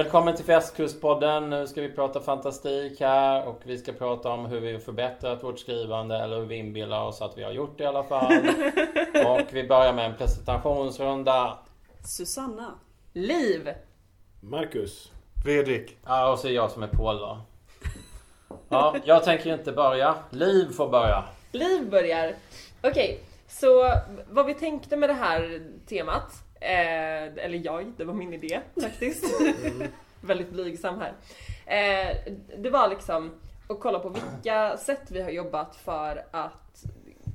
Välkommen till Västkustpodden. Nu ska vi prata fantastik här och vi ska prata om hur vi förbättrat vårt skrivande eller hur vi inbillar oss att vi har gjort det i alla fall. Och vi börjar med en presentationsrunda. Susanna. Liv! Marcus. Fredrik. Ja, och så är jag som är Paul då. Ja, jag tänker inte börja. Liv får börja. Liv börjar. Okej, så vad vi tänkte med det här temat, eh, eller jag, det var min idé faktiskt. Väldigt blygsam här. Eh, det var liksom att kolla på vilka sätt vi har jobbat för att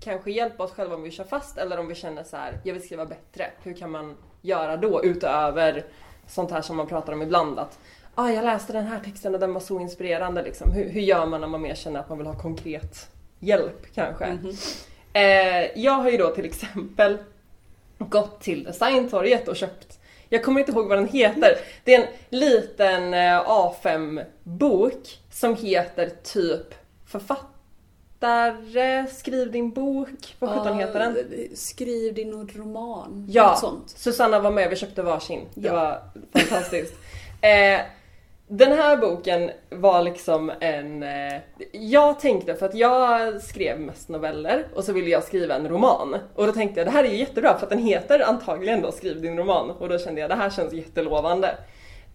kanske hjälpa oss själva om vi kör fast eller om vi känner så här, jag vill skriva bättre. Hur kan man göra då utöver sånt här som man pratar om ibland att ah, jag läste den här texten och den var så inspirerande liksom. Hur, hur gör man när man mer känner att man vill ha konkret hjälp kanske? Eh, jag har ju då till exempel gått till Designtorget och köpt jag kommer inte ihåg vad den heter. Det är en liten eh, A5-bok som heter typ Författare, skriv din bok. Vad sjutton heter den? Skriv din roman. Ja, Något sånt. Susanna var med, vi köpte varsin. Det Ja. var fantastiskt. Eh, den här boken var liksom en... Eh, jag tänkte, för att jag skrev mest noveller och så ville jag skriva en roman. Och då tänkte jag det här är ju jättebra för att den heter antagligen då Skriv din roman. Och då kände jag det här känns jättelovande.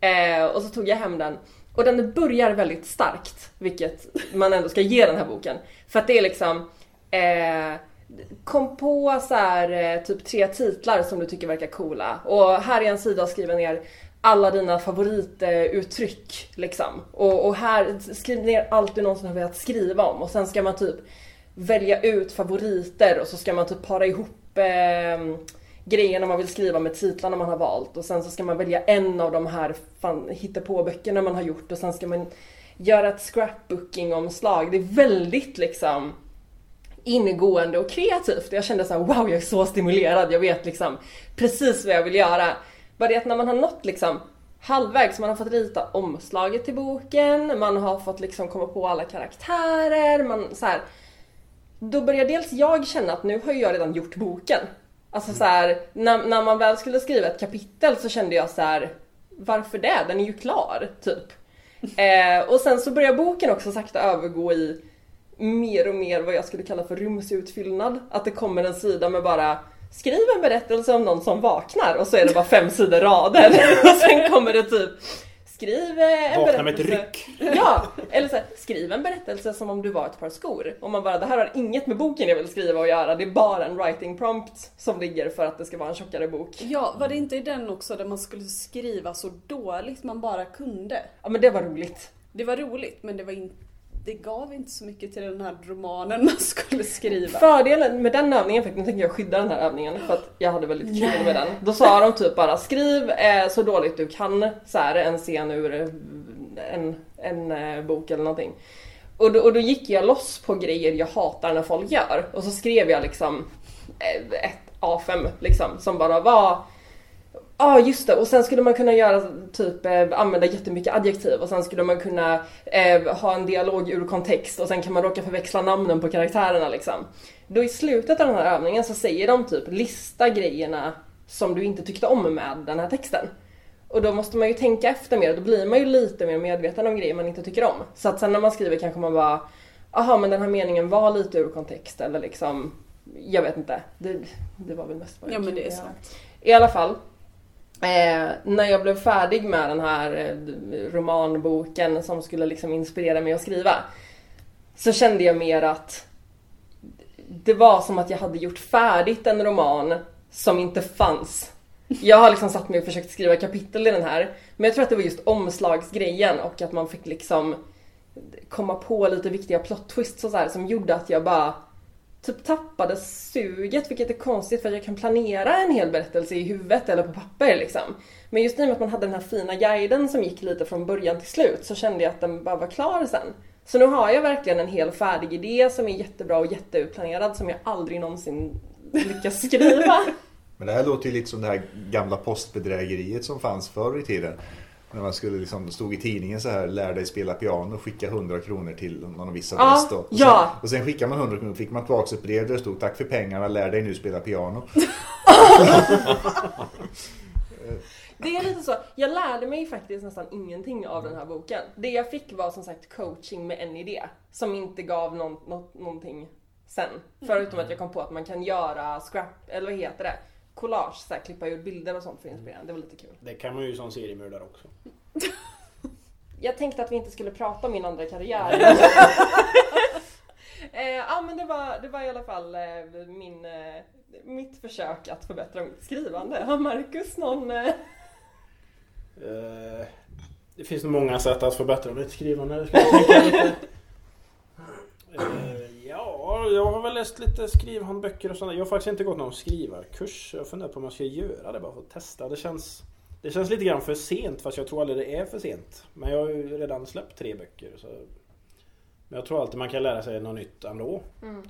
Eh, och så tog jag hem den. Och den börjar väldigt starkt, vilket man ändå ska ge den här boken. För att det är liksom... Eh, kom på så här, eh, typ tre titlar som du tycker verkar coola. Och här är en sida och skriver ner alla dina favorituttryck liksom. Och, och här, skriv ner allt du någonsin har velat skriva om. Och sen ska man typ välja ut favoriter och så ska man typ para ihop eh, grejerna man vill skriva med titlarna man har valt. Och sen så ska man välja en av de här fan, på böckerna man har gjort och sen ska man göra ett scrapbooking-omslag. Det är väldigt liksom ingående och kreativt. Jag kände så här: wow jag är så stimulerad, jag vet liksom precis vad jag vill göra. Bara det att när man har nått liksom halvvägs, man har fått rita omslaget till boken, man har fått liksom komma på alla karaktärer, man så här. Då börjar dels jag känna att nu har jag redan gjort boken. Alltså så här, när, när man väl skulle skriva ett kapitel så kände jag så här: varför det? Den är ju klar, typ. Eh, och sen så börjar boken också sakta övergå i mer och mer vad jag skulle kalla för rumsutfyllnad. Att det kommer en sida med bara Skriv en berättelse om någon som vaknar och så är det bara fem sidor rader. Och sen kommer det typ Skriv eh, en Vakna med ett berättelse. ryck. Ja, eller så här, skriv en berättelse som om du var ett par skor. Och man bara, det här har inget med boken jag vill skriva att göra. Det är bara en writing prompt som ligger för att det ska vara en tjockare bok. Ja, var det inte i den också där man skulle skriva så dåligt man bara kunde? Ja men det var roligt. Det var roligt men det var inte det gav inte så mycket till den här romanen man skulle skriva. Fördelen med den övningen, för nu tänker jag skydda den här övningen för att jag hade väldigt kul med den. Då sa de typ bara skriv eh, så dåligt du kan så här, en scen ur eh, en, en eh, bok eller någonting. Och då, och då gick jag loss på grejer jag hatar när folk gör. Och så skrev jag liksom eh, ett A5 liksom som bara var Ja ah, just det, och sen skulle man kunna göra typ eh, använda jättemycket adjektiv och sen skulle man kunna eh, ha en dialog ur kontext och sen kan man råka förväxla namnen på karaktärerna liksom. Då i slutet av den här övningen så säger de typ lista grejerna som du inte tyckte om med den här texten. Och då måste man ju tänka efter mer, då blir man ju lite mer medveten om grejer man inte tycker om. Så att sen när man skriver kanske man bara Aha men den här meningen var lite ur kontext eller liksom Jag vet inte. Det, det var väl mest vad Ja jag men det är sant. I alla fall. Eh, när jag blev färdig med den här eh, romanboken som skulle liksom inspirera mig att skriva. Så kände jag mer att det var som att jag hade gjort färdigt en roman som inte fanns. Jag har liksom satt mig och försökt skriva kapitel i den här. Men jag tror att det var just omslagsgrejen och att man fick liksom komma på lite viktiga plot twists och så här som gjorde att jag bara typ tappade suget, vilket är konstigt för jag kan planera en hel berättelse i huvudet eller på papper liksom. Men just i och med att man hade den här fina guiden som gick lite från början till slut så kände jag att den bara var klar sen. Så nu har jag verkligen en hel färdig idé som är jättebra och jätteutplanerad som jag aldrig någonsin lyckas skriva. Men det här låter ju lite som det här gamla postbedrägeriet som fanns förr i tiden. När man skulle liksom, stod i tidningen så här, lär dig spela piano skicka 100 kronor till någon viss adress då. Och sen, ja. och sen skickar man 100 kronor, fick man tillbaka ett brev där det stod tack för pengarna, lär dig nu spela piano. Det är lite så. Jag lärde mig faktiskt nästan ingenting av den här boken. Det jag fick var som sagt coaching med en idé. Som inte gav någon, något, någonting sen. Förutom att jag kom på att man kan göra scrap, eller vad heter det? Collage, så här, klippa ur bilder och sånt för inspirerande. Det var lite kul. Det kan man ju som seriemördare också. Jag tänkte att vi inte skulle prata om min andra karriär. eh, ja men det var, det var i alla fall eh, min, eh, mitt försök att förbättra mitt skrivande. Har Marcus någon... Eh... Eh, Det finns nog många sätt att förbättra mitt skrivande. Ska jag tänka lite. Ja, jag har väl läst lite skrivhandböcker och sådär. Jag har faktiskt inte gått någon skrivarkurs. Jag funderar på om jag ska göra det bara för att testa. Det känns, det känns lite grann för sent fast jag tror aldrig det är för sent. Men jag har ju redan släppt tre böcker. Så. Men jag tror alltid man kan lära sig något nytt ändå. Mm.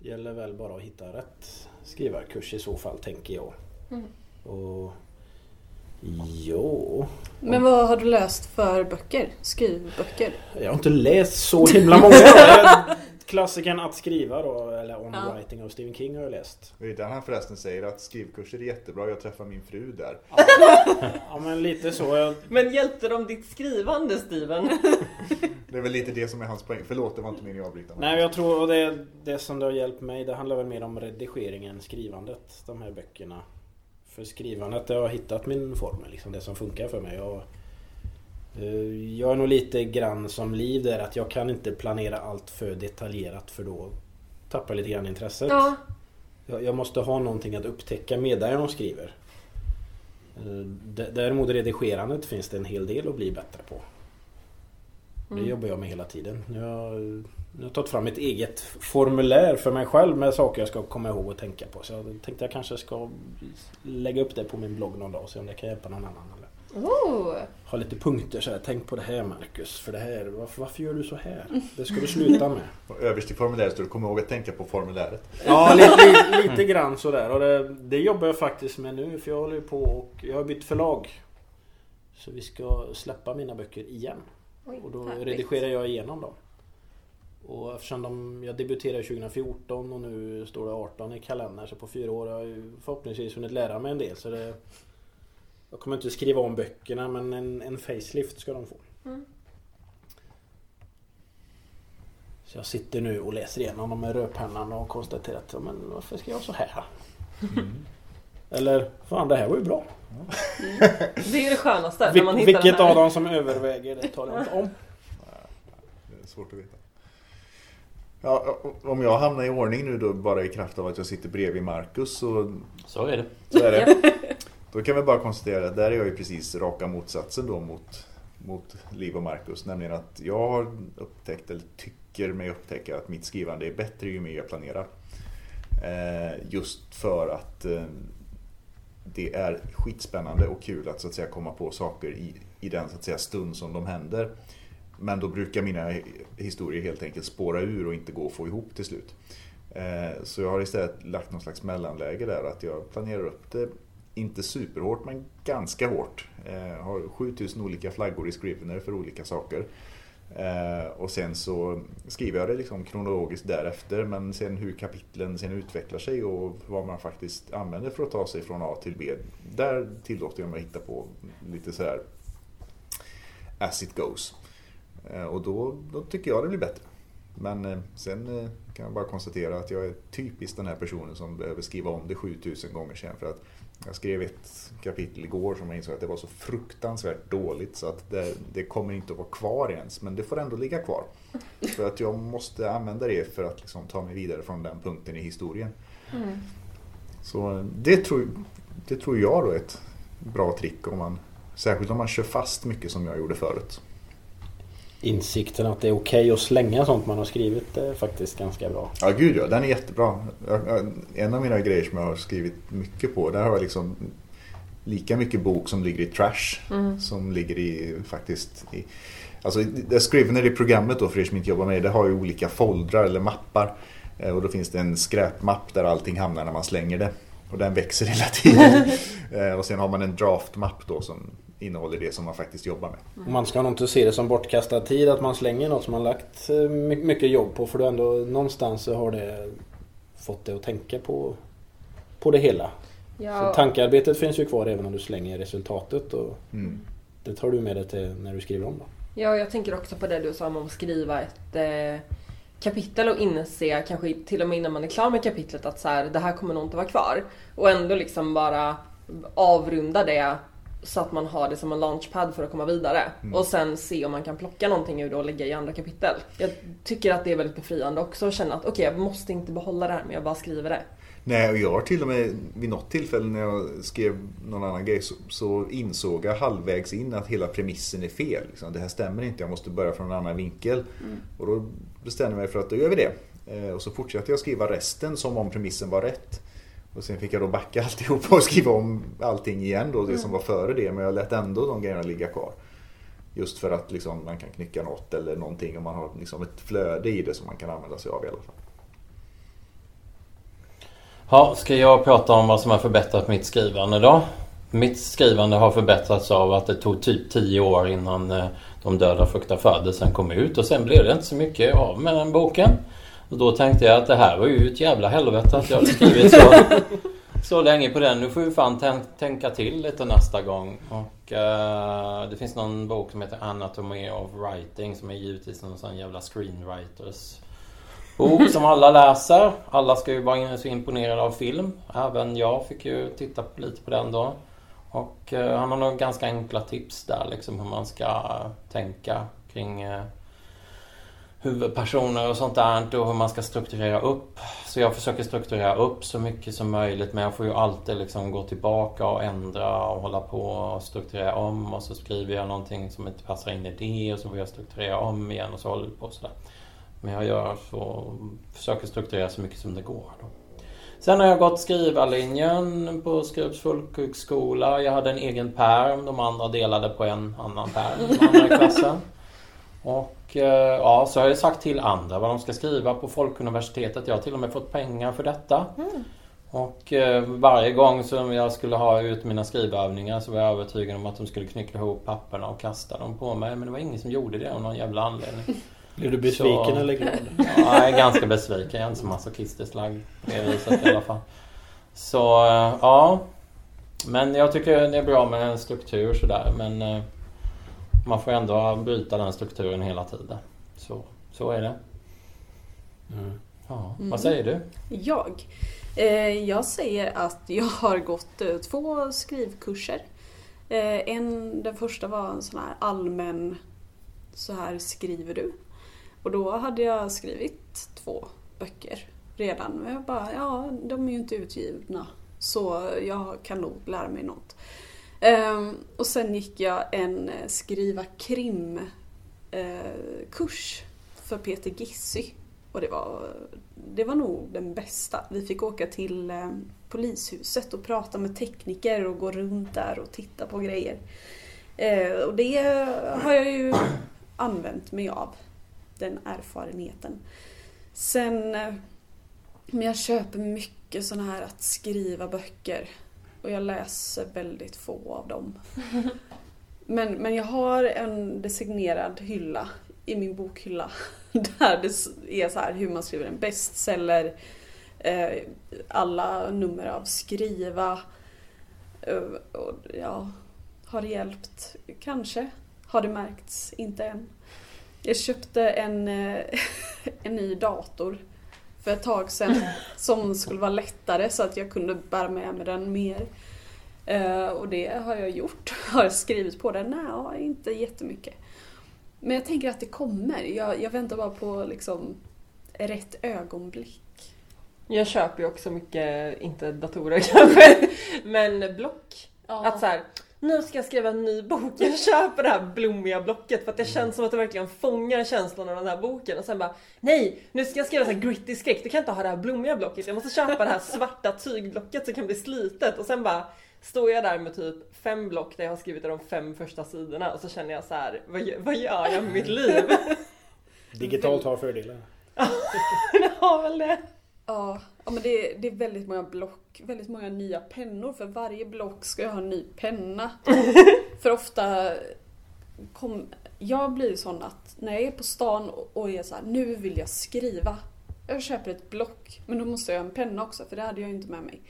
Det gäller väl bara att hitta rätt skrivarkurs i så fall, tänker jag. Mm. Och Ja, Men vad har du läst för böcker? Skrivböcker? jag har inte läst så himla många. Klassikern Att skriva då, eller On Ja. Writing av Stephen King har jag läst. Det är där han förresten säger att skrivkurser är jättebra, jag träffar min fru där. Ja men lite så. Jag, Men hjälpte de ditt skrivande Steven? Det är väl lite det som är hans poäng. Förlåt, det var inte meningen att avbryta. nej jag tror och det, det som det har hjälpt mig det handlar väl mer om redigeringen, skrivandet. De här böckerna. För skrivandet det har jag hittat min formel, liksom det som funkar för mig. Eh, jag är nog lite grann som Liv där att jag kan inte planera allt för detaljerat för då tappar jag lite grann intresset. Ja. Jag, jag måste ha någonting att upptäcka medan jag skriver. Eh, Däremot redigerandet finns det en hel del att bli bättre på. Det Mm. jobbar jag med hela tiden. Jag, jag har tagit fram ett eget formulär för mig själv med saker jag ska komma ihåg och tänka på. Så jag tänkte jag kanske ska lägga upp det på min blogg någon dag och se om det kan hjälpa någon annan. Eller Oh. ha lite punkter så här. Tänk på det här Marcus. För det här, varför, varför gör du så här? Det ska du sluta med. Och överst i formuläret står det kom ihåg att tänka på formuläret. Ja, lite, lite, lite grann sådär. Och det, det jobbar jag faktiskt med nu för jag håller ju på och jag har bytt förlag. Så vi ska släppa mina böcker igen. Oj, Och då härligt. redigerar jag igenom dem. Och eftersom de, jag debuterade 2014 och nu står det 18 i kalendern så på fyra år har jag ju förhoppningsvis hunnit lära mig en del. Så det, jag kommer inte skriva om böckerna men en, en facelift ska de få. Mm. Så jag sitter nu och läser igenom dem med rödpennan och konstaterar att ja, men varför ska jag så här? Eller fan det här var ju bra. Det är det skönaste. när man hittar vilket den här. av dem som överväger det talar jag inte om. Det är svårt att veta. Ja, om jag hamnar i ordning nu då bara i kraft av att jag sitter bredvid Marcus så, Så är det. så är det. Då kan vi bara konstatera att där är jag ju precis raka motsatsen då mot, mot Liv och Marcus. Nämligen att jag har upptäckt, eller tycker mig upptäcka att mitt skrivande är bättre ju mer jag planerar. Eh, just för att eh, det är skitspännande och kul att så att säga komma på saker i, i den så att säga, stund som de händer. Men då brukar mina historier helt enkelt spåra ur och inte gå att få ihop till slut. Eh, så jag har istället lagt någon slags mellanläge där, att jag planerar upp det, inte superhårt men ganska hårt. Jag har 7000 olika flaggor i Scrivener för olika saker. Eh, och sen så skriver jag det liksom kronologiskt därefter men sen hur kapitlen sen utvecklar sig och vad man faktiskt använder för att ta sig från A till B. Där tillåter jag mig att hitta på lite så här as it goes. Eh, Och då, då tycker jag det blir bättre. Men eh, sen eh, kan jag bara konstatera att jag är typiskt den här personen som behöver skriva om det 7000 gånger sen. För att jag skrev ett kapitel igår som jag insåg att det var så fruktansvärt dåligt så att det, det kommer inte att vara kvar ens. Men det får ändå ligga kvar. För att jag måste använda det för att liksom ta mig vidare från den punkten i historien. Mm. Så det tror, det tror jag då är ett bra trick om man Särskilt om man kör fast mycket som jag gjorde förut. Insikten att det är okej att slänga sånt man har skrivit är faktiskt ganska bra. Ja, gud ja. Den är jättebra. En av mina grejer som jag har skrivit mycket på, där har jag liksom lika mycket bok som ligger i trash. Som ligger i faktiskt i, Alltså det Scrivener i programmet då för er som inte jobbar med det, det har ju olika foldrar eller mappar. Eh, Och då finns det en skräpmapp där allting hamnar när man slänger det. Och den växer hela tiden. Eh, och sen har man en draftmapp då som innehåller det som man faktiskt jobbar med. Och Man ska nog inte se det som bortkastad tid att man slänger något som man lagt eh, my- mycket jobb på för då ändå någonstans så har det fått dig att tänka på, på det hela. Så Ja, tankearbetet finns ju kvar även om du slänger resultatet och Mm. det tar du med dig till när du skriver om då. ja, jag tänker också på det du sa om att skriva ett eh, kapitel och inse, kanske till och med innan man är klar med kapitlet, att så här, det här kommer nog inte vara kvar. Och ändå liksom bara avrunda det så att man har det som en launchpad för att komma vidare. Och sen se om man kan plocka någonting ur det och lägga i andra kapitel. Jag tycker att det är väldigt befriande också att känna att okej, jag måste inte behålla det här men jag bara skriver det. Nej, och jag har till och med vid något tillfälle när jag skrev någon annan grej så, så insåg jag halvvägs in att hela premissen är fel. Liksom. Det här stämmer inte, jag måste börja från en annan vinkel. Och då bestämde jag mig för att då gör vi det. Eh, och så fortsatte jag skriva resten som om premissen var rätt. Och sen fick jag då backa alltihopa och skriva om allting igen då, det som var före det. Men jag lät ändå de grejerna ligga kvar. Just för att liksom, man kan knycka något eller någonting och man har liksom ett flöde i det som man kan använda sig av i alla fall. Ja, ska jag prata om vad som har förbättrat mitt skrivande då? Mitt skrivande har förbättrats av att det tog typ 10 år innan eh, De döda fruktar födelsen kom ut och sen blev det inte så mycket av med den boken. Och då tänkte jag att det här var ju ett jävla helvete att jag hade skrivit så, så länge på den. Nu får vi fan tän- tänka till lite nästa gång. Och eh, det finns någon bok som heter Anatomy of Writing som är givetvis någon sån jävla screenwriters bok som alla läser. Alla ska ju vara så imponerade av film. Även jag fick ju titta på- lite på den då. Och eh, han har nog ganska enkla tips där liksom hur man ska tänka kring eh, huvudpersoner och sånt där och hur man ska strukturera upp. Så jag försöker strukturera upp så mycket som möjligt men jag får ju alltid liksom gå tillbaka och ändra och hålla på och strukturera om och så skriver jag någonting som inte passar in i det och så får jag strukturera om igen och så håller det på sådär. Men jag gör så, försöker strukturera så mycket som det går. Då. Sen har jag gått skrivarlinjen på Skrups folkhögskola. Jag hade en egen pärm. De andra delade på en annan pärm. De andra i klassen. Och eh, ja, så har jag sagt till andra vad de ska skriva på Folkuniversitetet. Jag har till och med fått pengar för detta. Och eh, varje gång som jag skulle ha ut mina skrivövningar så var jag övertygad om att de skulle knycka ihop papperna och kasta dem på mig. Men det var ingen som gjorde det av någon jävla anledning. Blir du besviken Så- eller glad? Ja, jag är ganska besviken. Jag är inte så masochistiskt lagd på det viset i alla fall. Så eh, ja. Men jag tycker det är bra med en struktur sådär. Men eh, man får ändå bryta den strukturen hela tiden. Så, så är det. Mm. Ja, Mm. Vad säger du? Jag? Eh, jag säger att jag har gått eh, två skrivkurser. Eh, en, den första var en sån här allmän Så här skriver du. Och då hade jag skrivit två böcker redan. Och jag bara, ja de är ju inte utgivna. Så jag kan nog lära mig något. Um, och sen gick jag en eh, skriva krim eh, kurs för Peter Gissy. Och det var, det var nog den bästa. Vi fick åka till uh, polishuset och prata med tekniker och gå runt där och titta på grejer. Uh, och det har jag ju använt mig av. Den erfarenheten. Sen, men jag köper mycket sådana här att skriva böcker. Och jag läser väldigt få av dem. Men, men jag har en designerad hylla i min bokhylla. Där det är så här hur man skriver en bestseller. Eh, alla nummer av skriva. Eh, och, ja, har det hjälpt? Kanske. Har det märkts? Inte än. Jag köpte en, eh, en ny dator för ett tag sedan som skulle vara lättare så att jag kunde bära med mig den mer. Eh, och det har jag gjort. Har jag skrivit på den? Nej, inte jättemycket. Men jag tänker att det kommer. Jag, jag väntar bara på liksom rätt ögonblick. Jag köper ju också mycket, inte datorer kanske, men block. Att så här, nu ska jag skriva en ny bok, jag köper det här blommiga blocket för att det känns som att det verkligen fångar känslan av den här boken. Och sen bara, nej, nu ska jag skriva så här gritty skräck, du kan inte ha det här blommiga blocket, jag måste köpa det här svarta tygblocket som kan bli slitet. Och sen bara står jag där med typ fem block där jag har skrivit de fem första sidorna och så känner jag så här, vad, vad gör jag med mitt liv? Digitalt har fördelar. det har väl det. Ja, ja men det är, det är väldigt många block, väldigt många nya pennor. För varje block ska jag ha en ny penna. för ofta kom, jag blir sån att när jag är på stan och- är så här, nu vill jag skriva. Jag köper ett block, men då måste jag ha en penna också för det hade jag inte med mig.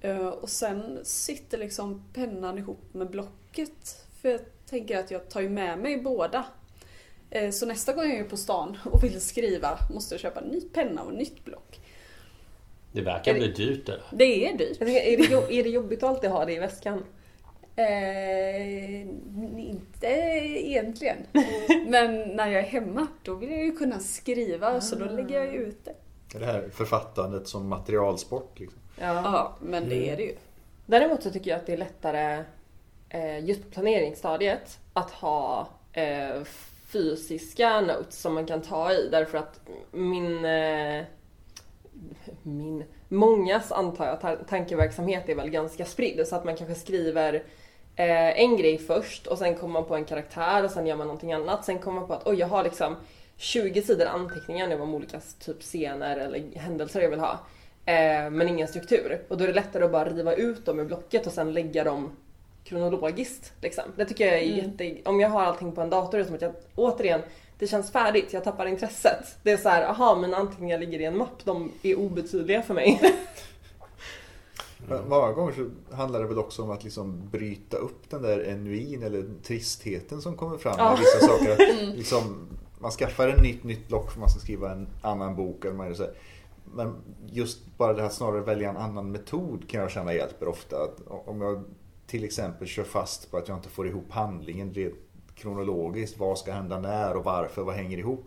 Eh, Och sen sitter liksom pennan ihop med blocket. För jag tänker att jag tar ju med mig båda. Eh, Så nästa gång jag är på stan och vill skriva måste jag köpa en ny penna och ett nytt block. Det verkar bli dyrt det. Det är dyrt. Är, det jo- är det jobbigt att alltid ha det i väskan? Eh, inte egentligen. Men när jag är hemma då vill jag ju kunna skriva så då lägger jag ut det. Det här författandet som materialsport. Liksom. Ja. Ja, men det är det ju. Däremot så tycker jag att det är lättare eh, just på planeringsstadiet att ha eh, fysiska notes som man kan ta i därför att min eh, min, mångas antar jag ta- tankeverksamhet är väl ganska spridd så att man kanske skriver eh, en grej först och sen kommer man på en karaktär och sen gör man någonting annat. Sen kommer man på att oj jag har liksom 20 sidor anteckningar nu om olika typ scener eller händelser jag vill ha. Eh, men ingen struktur. Och då är det lättare att bara riva ut dem ur blocket och sen lägga dem kronologiskt. Liksom. Det tycker jag är Mm. jätte... Om jag har allting på en dator är det som att jag återigen det känns färdigt, jag tappar intresset. Det är så här, aha mina anteckningar ligger i en mapp, de är obetydliga för mig. Men Många gånger så handlar det väl också om att liksom bryta upp den där enuin eller tristheten som kommer fram Ja. med vissa saker. Att liksom, man skaffar en nytt, nytt block för man ska skriva en annan bok. Eller man så här. Men just bara det här snarare välja en annan metod kan jag känna hjälper ofta. Att om jag till exempel kör fast på att jag inte får ihop handlingen kronologiskt. Vad ska hända när och varför? Vad hänger ihop?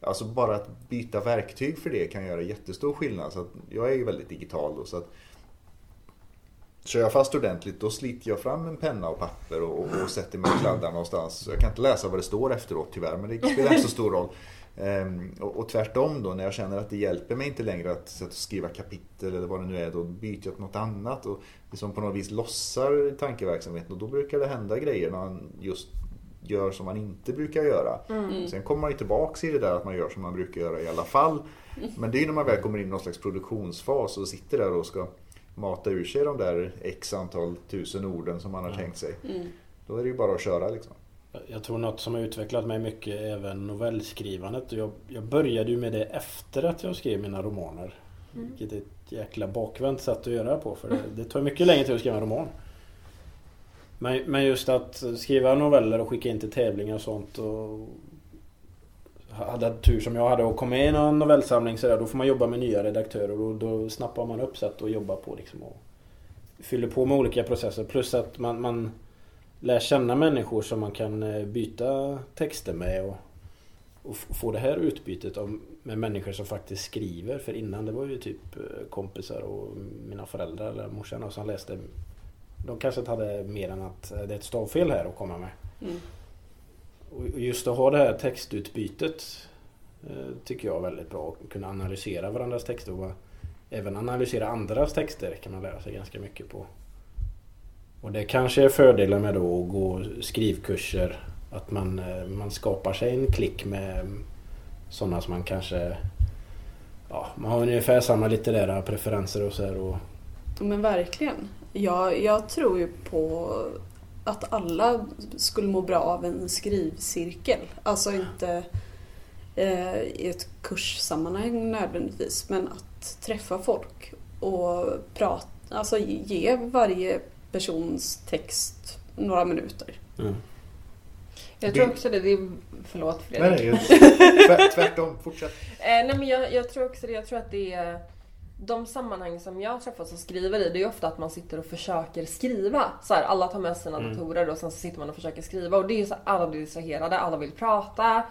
Alltså bara att byta verktyg för det kan göra jättestor skillnad. Så att jag är ju väldigt digital då, så att Kör jag fast ordentligt då sliter jag fram en penna och papper och, och, och sätter mig och kladdar någonstans. Jag kan inte läsa vad det står efteråt tyvärr men det spelar inte så stor roll. Ehm, och, och tvärtom då när jag känner att det hjälper mig inte längre att att skriva kapitel eller vad det nu är då byter jag till något annat och liksom på något vis lossar tankeverksamheten och då brukar det hända grejer när man just gör som man inte brukar göra. Sen kommer man ju tillbaks i det där att man gör som man brukar göra i alla fall. Men det är ju när man väl kommer in i någon slags produktionsfas och sitter där och ska mata ur sig de där x antal tusen orden som man har tänkt sig. Då är det ju bara att köra liksom. Jag tror något som har utvecklat mig mycket är även novellskrivandet. Jag, jag började ju med det efter att jag skrev mina romaner. Vilket är ett jäkla bakvänt sätt att göra på för det, det tar mycket längre tid att skriva en roman. Men, men just att skriva noveller och skicka in till tävlingar och sånt och hade tur som jag hade och kom med i någon novellsamling så där, då får man jobba med nya redaktörer och då snappar man upp sätt att jobba på liksom och fyller på med olika processer plus att man, man lär känna människor som man kan eh, byta texter med och, och få det här utbytet av, med människor som faktiskt skriver. För innan det var ju typ eh, kompisar och mina föräldrar eller morsan och som läste. De kanske inte hade mer än att eh, det är ett stavfel här att komma med. Mm. Och just att ha det här textutbytet eh, tycker jag är väldigt bra. Att kunna analysera varandras texter och även analysera andras texter kan man lära sig ganska mycket på. Och det kanske är fördelen med då att gå skrivkurser. Att man, eh, man skapar sig en klick med sådana som man kanske... Ja, man har ungefär samma litterära preferenser och så här och Men verkligen. Jag, jag tror ju på att alla skulle må bra av en skrivcirkel. Alltså inte eh, i ett kurssammanhang nödvändigtvis, men att träffa folk och prata, alltså ge varje persons text några minuter. Jag tror också det, det är, förlåt Fredrik. nej, tvärt- tvärtom, fortsätt. Eh, nej men jag, jag tror också det, jag tror att det är de sammanhang som jag träffas och skriver i, det är ofta att man sitter och försöker skriva. Så här, alla tar med sina datorer och sen så sitter man och försöker skriva. Och det är ju så här, alla blir distraherade, alla vill prata.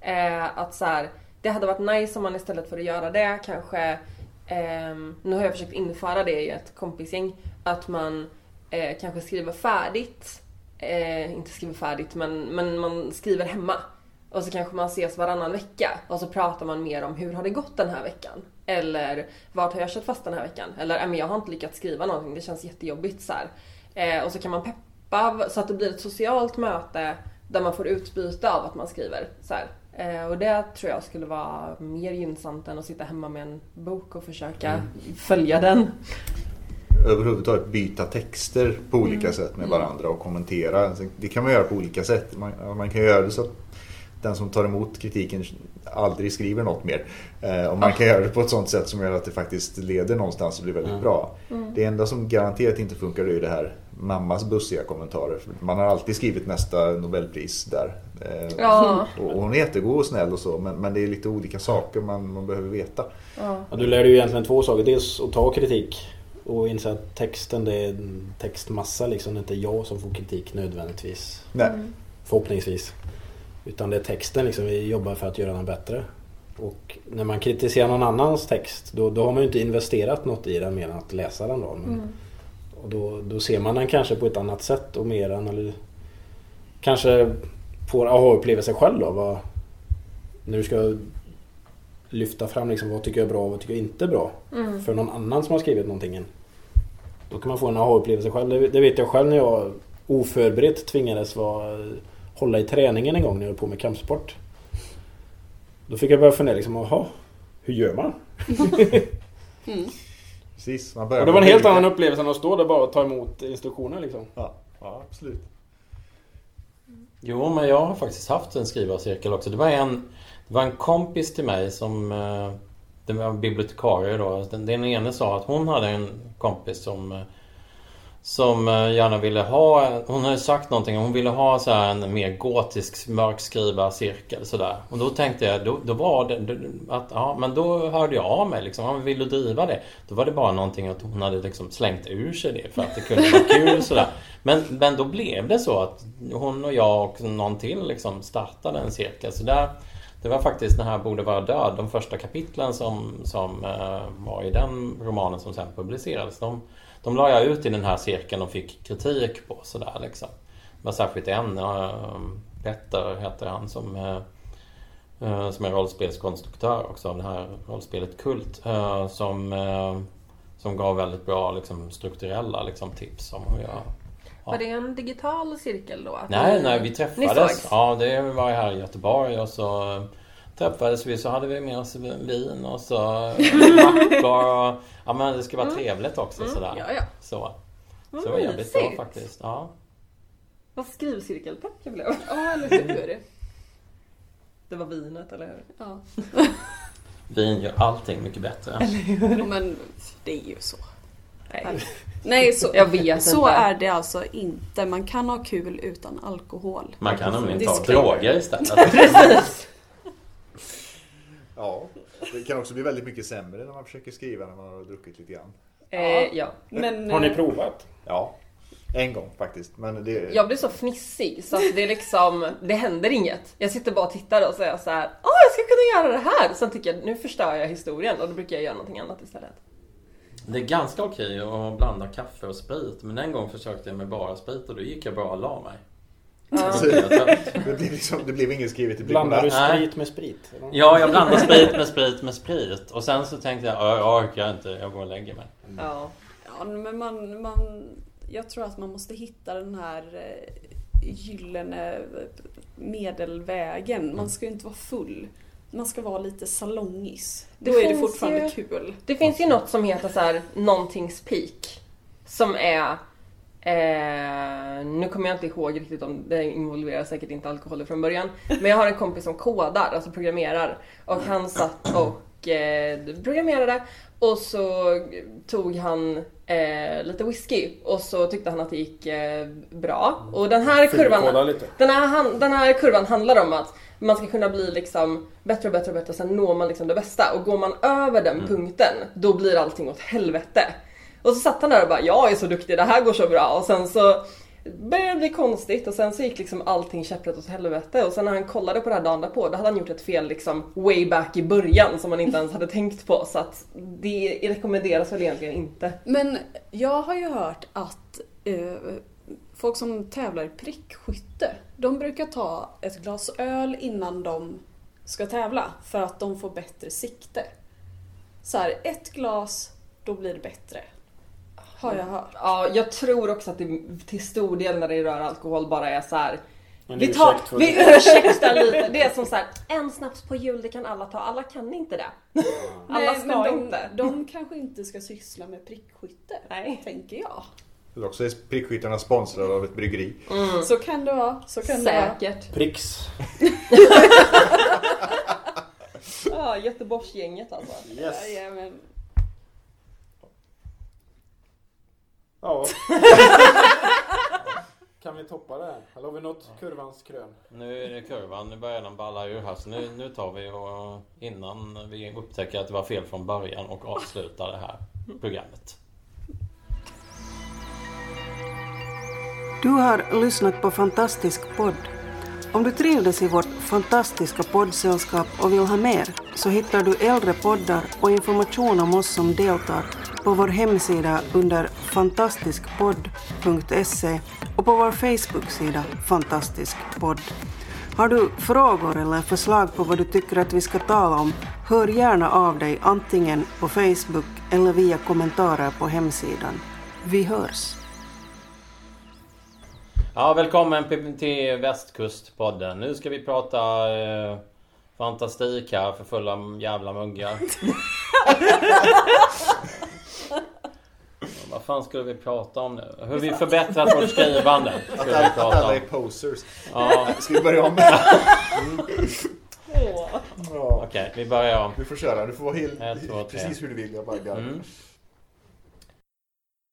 Eh, att så här, det hade varit nice om man istället för att göra det kanske, ehm, nu har jag försökt införa det i ett kompisgäng, att man eh, kanske skriver färdigt. Eh, inte skriver färdigt, men, men man skriver hemma. Och så kanske man ses varannan vecka och så pratar man mer om hur har det gått den här veckan? Eller vart har jag kört fast den här veckan? Eller "Nej, men jag har inte lyckats skriva någonting, det känns jättejobbigt så här. Eh, och så kan man peppa så att det blir ett socialt möte där man får utbyte av att man skriver. Så här. Eh, och det tror jag skulle vara mer gynnsamt än att sitta hemma med en bok och försöka följa den. överhuvudtaget byta texter på olika sätt med varandra och kommentera. Sen- Det kan man göra på olika sätt. Man, man kan göra det så att den som tar emot kritiken aldrig skriver något mer. Eh, och man kan göra det på ett sånt sätt som gör att det faktiskt leder någonstans och blir väldigt bra. Det enda som garanterat inte funkar är det här mammas bussiga kommentarer. För Man har alltid skrivit nästa Nobelpris där. Eh, Ja. och och hon är jättegod och snäll och så men, men det är lite olika saker man, man behöver veta. Ja. Ja, du lär dig ju egentligen två saker. Dels att ta kritik och inse att texten det är en textmassa liksom. Det är inte jag som får kritik nödvändigtvis. Nej. Förhoppningsvis. Utan det är texten liksom. Vi jobbar för att göra den bättre. Och när man kritiserar någon annans text då, då har man ju inte investerat något i den mer än att läsa den då. Men, Och då, då ser man den kanske på ett annat sätt och mer än eller kanske får aha-upplevelse själv då. Vad, när du ska lyfta fram liksom, vad tycker jag är bra och vad tycker jag inte är bra. För någon annan som har skrivit någonting. Då kan man få en aha-upplevelse själv. Det, det vet jag själv när jag oförberett tvingades vara, hålla i träningen en gång när jag höll på med kampsport. Då fick jag börja fundera liksom, jaha, hur gör man? Precis, man börjar Och det var en helt annan upplevelse än att stå där bara och ta emot instruktioner liksom. Ja, ja absolut. Jo, men jag har faktiskt haft en skrivarcirkel också. Det var en, det var en kompis till mig som... eh, Det var en bibliotekarie då. Den, den ene sa att hon hade en kompis som... Som eh, gärna ville ha... Hon hade sagt någonting. Hon ville ha så här en mer gotisk mörkskrivarcirkel sådär. Och då tänkte jag, då, då var det att... Ja, men då hörde jag av mig liksom. Ja, men vill du driva det? Då var det bara någonting att hon hade liksom slängt ur sig det för att det kunde vara kul sådär. Men, men då blev det så att hon och jag och någon till liksom startade en cirkel. Så där, det var faktiskt Den här borde vara död, de första kapitlen som, som eh, var i den romanen som sen publicerades. De, de la jag ut i den här cirkeln och fick kritik på sådär liksom. Det var särskilt en, eh, Petter heter han, som, eh, eh, som är rollspelskonstruktör också av det här rollspelet Kult. Som, som gav väldigt bra liksom, strukturella liksom, tips om hur jag Var det en digital cirkel då? Nej, nej, vi träffades. Ja, det var här i Göteborg och så träffades vi så hade vi med oss vin och så mackor och... Ja, men det ska vara trevligt också sådär. Ja, ja. Så. Vad Så det var jävligt bra faktiskt. Ja. Vad skrivcirkelpepp jag blev. Ja, eller hur? Det var vinet, eller hur? Ja. Vin gör allting mycket bättre. Jo, Men det är ju så. Nej. Nej, så, Jag vet så inte. är det alltså inte. Man kan ha kul utan alkohol. Man kan nämligen ta droger istället. Ja, det kan också bli väldigt mycket sämre när man försöker skriva när man har druckit lite grann. Eh, ja. Men, Har ni eh, provat? Ja, en gång faktiskt. Men det, Jag blir så fnissig så att det är liksom, det händer inget. Jag sitter bara och tittar och jag så här, åh jag ska kunna göra det här! Sen tycker jag, nu förstör jag historien och då brukar jag göra någonting annat istället. Det är ganska okej att blanda kaffe och sprit. Men en gång försökte jag med bara sprit och då gick jag bara och la mig. Ja. Det, blev liksom, det blev inget skrivet i Blandar du blicken. Sprit med sprit? eller? Ja, jag blandade sprit med sprit med sprit. Och sen så tänkte jag, "Ja, jag orkar inte, jag går och lägger mig. Ja. Ja, men man, man, jag tror att man måste hitta den här eh, gyllene medelvägen. Man ska ju inte vara full. Man ska vara lite salongis. Det Då är det fortfarande ju- kul. Det finns ju något som heter så här, någontings peak. Som är Eh, nu kommer jag inte ihåg riktigt om det involverar säkert inte alkohol från början. Men jag har en kompis som kodar, alltså programmerar. Och han satt och eh, programmerade och så tog han eh, lite whisky och så tyckte han att det gick eh, bra. Och den här kurvan den här, han- den här kurvan handlar om att man ska kunna bli liksom bättre och bättre och bättre och sen når man liksom det bästa. Och går man över den punkten, då blir allting åt helvete. Och så satt han där och bara jag är så duktig, det här går så bra. Och sen så började det bli konstigt och sen så gick liksom allting käpprätt åt helvete. Och sen när han kollade på det här dagen därpå, då hade han gjort ett fel liksom way back i början som han inte ens hade tänkt på. Så att det rekommenderas väl egentligen inte. Men jag har ju hört att eh, folk som tävlar i prickskytte, de brukar ta ett glas öl innan de ska tävla för att de får bättre sikte. Så här, ett glas, då blir det bättre. Har jag hört. Ja, jag tror också att det till stor del när det rör alkohol bara är så här. Vi, tar, vi det. ursäktar lite. Det är som så här, en snaps på jul, det kan alla ta. Alla kan inte det. Alla ska men de, inte. de kanske inte ska syssla med prickskytte, Nej. tänker jag. Också är prickskyttarna sponsrade av ett bryggeri. Så kan det vara. Så kan det vara. Säkert. Pricks. Ja, Göteborgsgänget alltså. Yes. Jajamän. Ja. kan vi toppa det här? Eller har vi nått kurvans krön? Nu är det kurvan, nu börjar den balla ur här. Så nu, nu tar vi och innan vi upptäcker att det var fel från början och avslutar det här programmet. Du har lyssnat på Fantastisk podd. Om du trivdes i vårt fantastiska poddsällskap och vill ha mer så hittar du äldre poddar och information om oss som deltar på vår hemsida under fantastiskpodd.se och på vår Facebook-sida Fantastisk podd. Har du frågor eller förslag på vad du tycker att vi ska tala om, hör gärna av dig antingen på Facebook eller via kommentarer på hemsidan. Vi hörs! Ja, välkommen till Västkustpodden. Nu ska vi prata eh, fantastik här för fulla jävla muggar. Vad fan skulle vi prata om nu? Hur vi förbättrat vårt skrivande. Att vi att alla är posers. Ja, Ska vi börja om? Åh. Ja. okej, vi börjar om. Du får köra, du får vara helt, Ett, två, precis hur du vill. Jag bara. Mm.